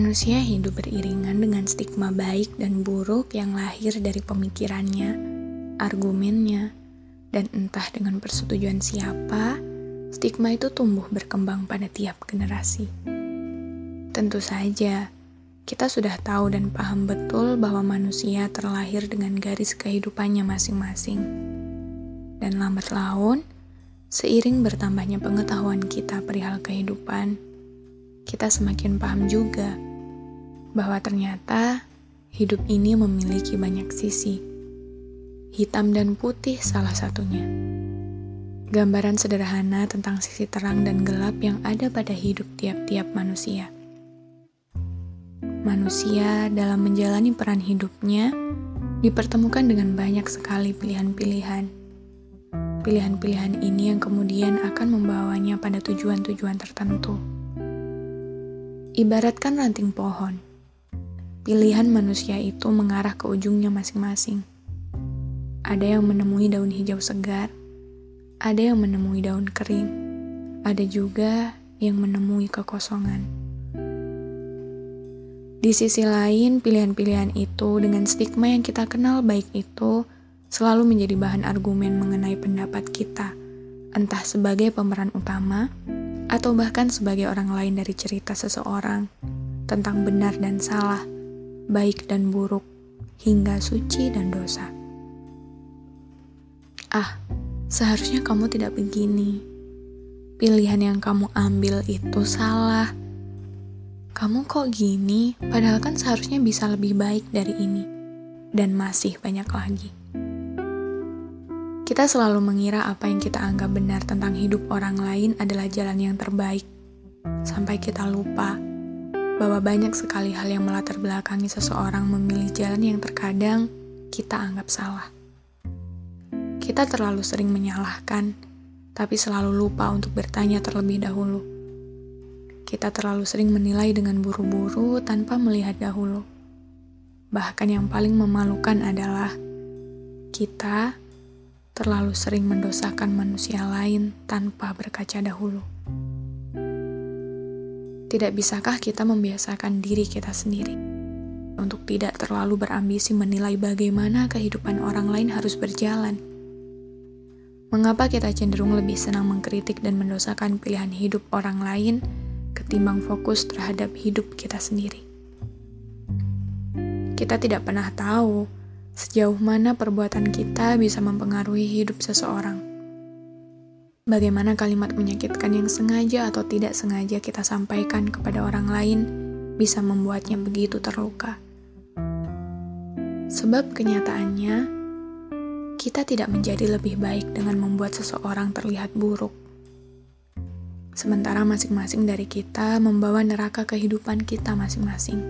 Manusia hidup beriringan dengan stigma baik dan buruk yang lahir dari pemikirannya, argumennya, dan entah dengan persetujuan siapa, stigma itu tumbuh berkembang pada tiap generasi. Tentu saja, kita sudah tahu dan paham betul bahwa manusia terlahir dengan garis kehidupannya masing-masing. Dan lambat laun, seiring bertambahnya pengetahuan kita perihal kehidupan, kita semakin paham juga bahwa ternyata hidup ini memiliki banyak sisi. Hitam dan putih salah satunya. Gambaran sederhana tentang sisi terang dan gelap yang ada pada hidup tiap-tiap manusia. Manusia dalam menjalani peran hidupnya dipertemukan dengan banyak sekali pilihan-pilihan. Pilihan-pilihan ini yang kemudian akan membawanya pada tujuan-tujuan tertentu. Ibaratkan ranting pohon. Pilihan manusia itu mengarah ke ujungnya masing-masing. Ada yang menemui daun hijau segar, ada yang menemui daun kering, ada juga yang menemui kekosongan. Di sisi lain, pilihan-pilihan itu dengan stigma yang kita kenal baik itu selalu menjadi bahan argumen mengenai pendapat kita, entah sebagai pemeran utama atau bahkan sebagai orang lain dari cerita seseorang tentang benar dan salah, baik dan buruk, hingga suci dan dosa. Ah, seharusnya kamu tidak begini. Pilihan yang kamu ambil itu salah. Kamu kok gini, padahal kan seharusnya bisa lebih baik dari ini. Dan masih banyak lagi. Kita selalu mengira apa yang kita anggap benar tentang hidup orang lain adalah jalan yang terbaik, sampai kita lupa bahwa banyak sekali hal yang melatar belakangi seseorang memilih jalan yang terkadang kita anggap salah. Kita terlalu sering menyalahkan, tapi selalu lupa untuk bertanya terlebih dahulu. Kita terlalu sering menilai dengan buru-buru tanpa melihat dahulu. Bahkan yang paling memalukan adalah kita terlalu sering mendosakan manusia lain tanpa berkaca dahulu. Tidak bisakah kita membiasakan diri kita sendiri untuk tidak terlalu berambisi menilai bagaimana kehidupan orang lain harus berjalan? Mengapa kita cenderung lebih senang mengkritik dan mendosakan pilihan hidup orang lain ketimbang fokus terhadap hidup kita sendiri? Kita tidak pernah tahu sejauh mana perbuatan kita bisa mempengaruhi hidup seseorang. Bagaimana kalimat menyakitkan yang sengaja atau tidak sengaja kita sampaikan kepada orang lain bisa membuatnya begitu terluka. Sebab kenyataannya, kita tidak menjadi lebih baik dengan membuat seseorang terlihat buruk. Sementara masing-masing dari kita membawa neraka kehidupan kita masing-masing.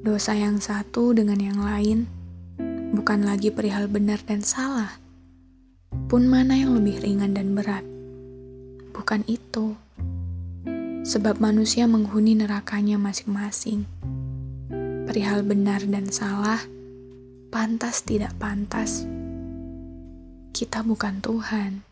Dosa yang satu dengan yang lain bukan lagi perihal benar dan salah, pun mana yang lebih ringan dan berat. Bukan itu, sebab manusia menghuni nerakanya masing-masing. Perihal benar dan salah, pantas tidak pantas. Kita bukan Tuhan.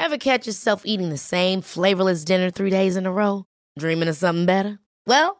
Ever catch yourself eating the same flavorless dinner three days in a row? Dreaming of something better? Well,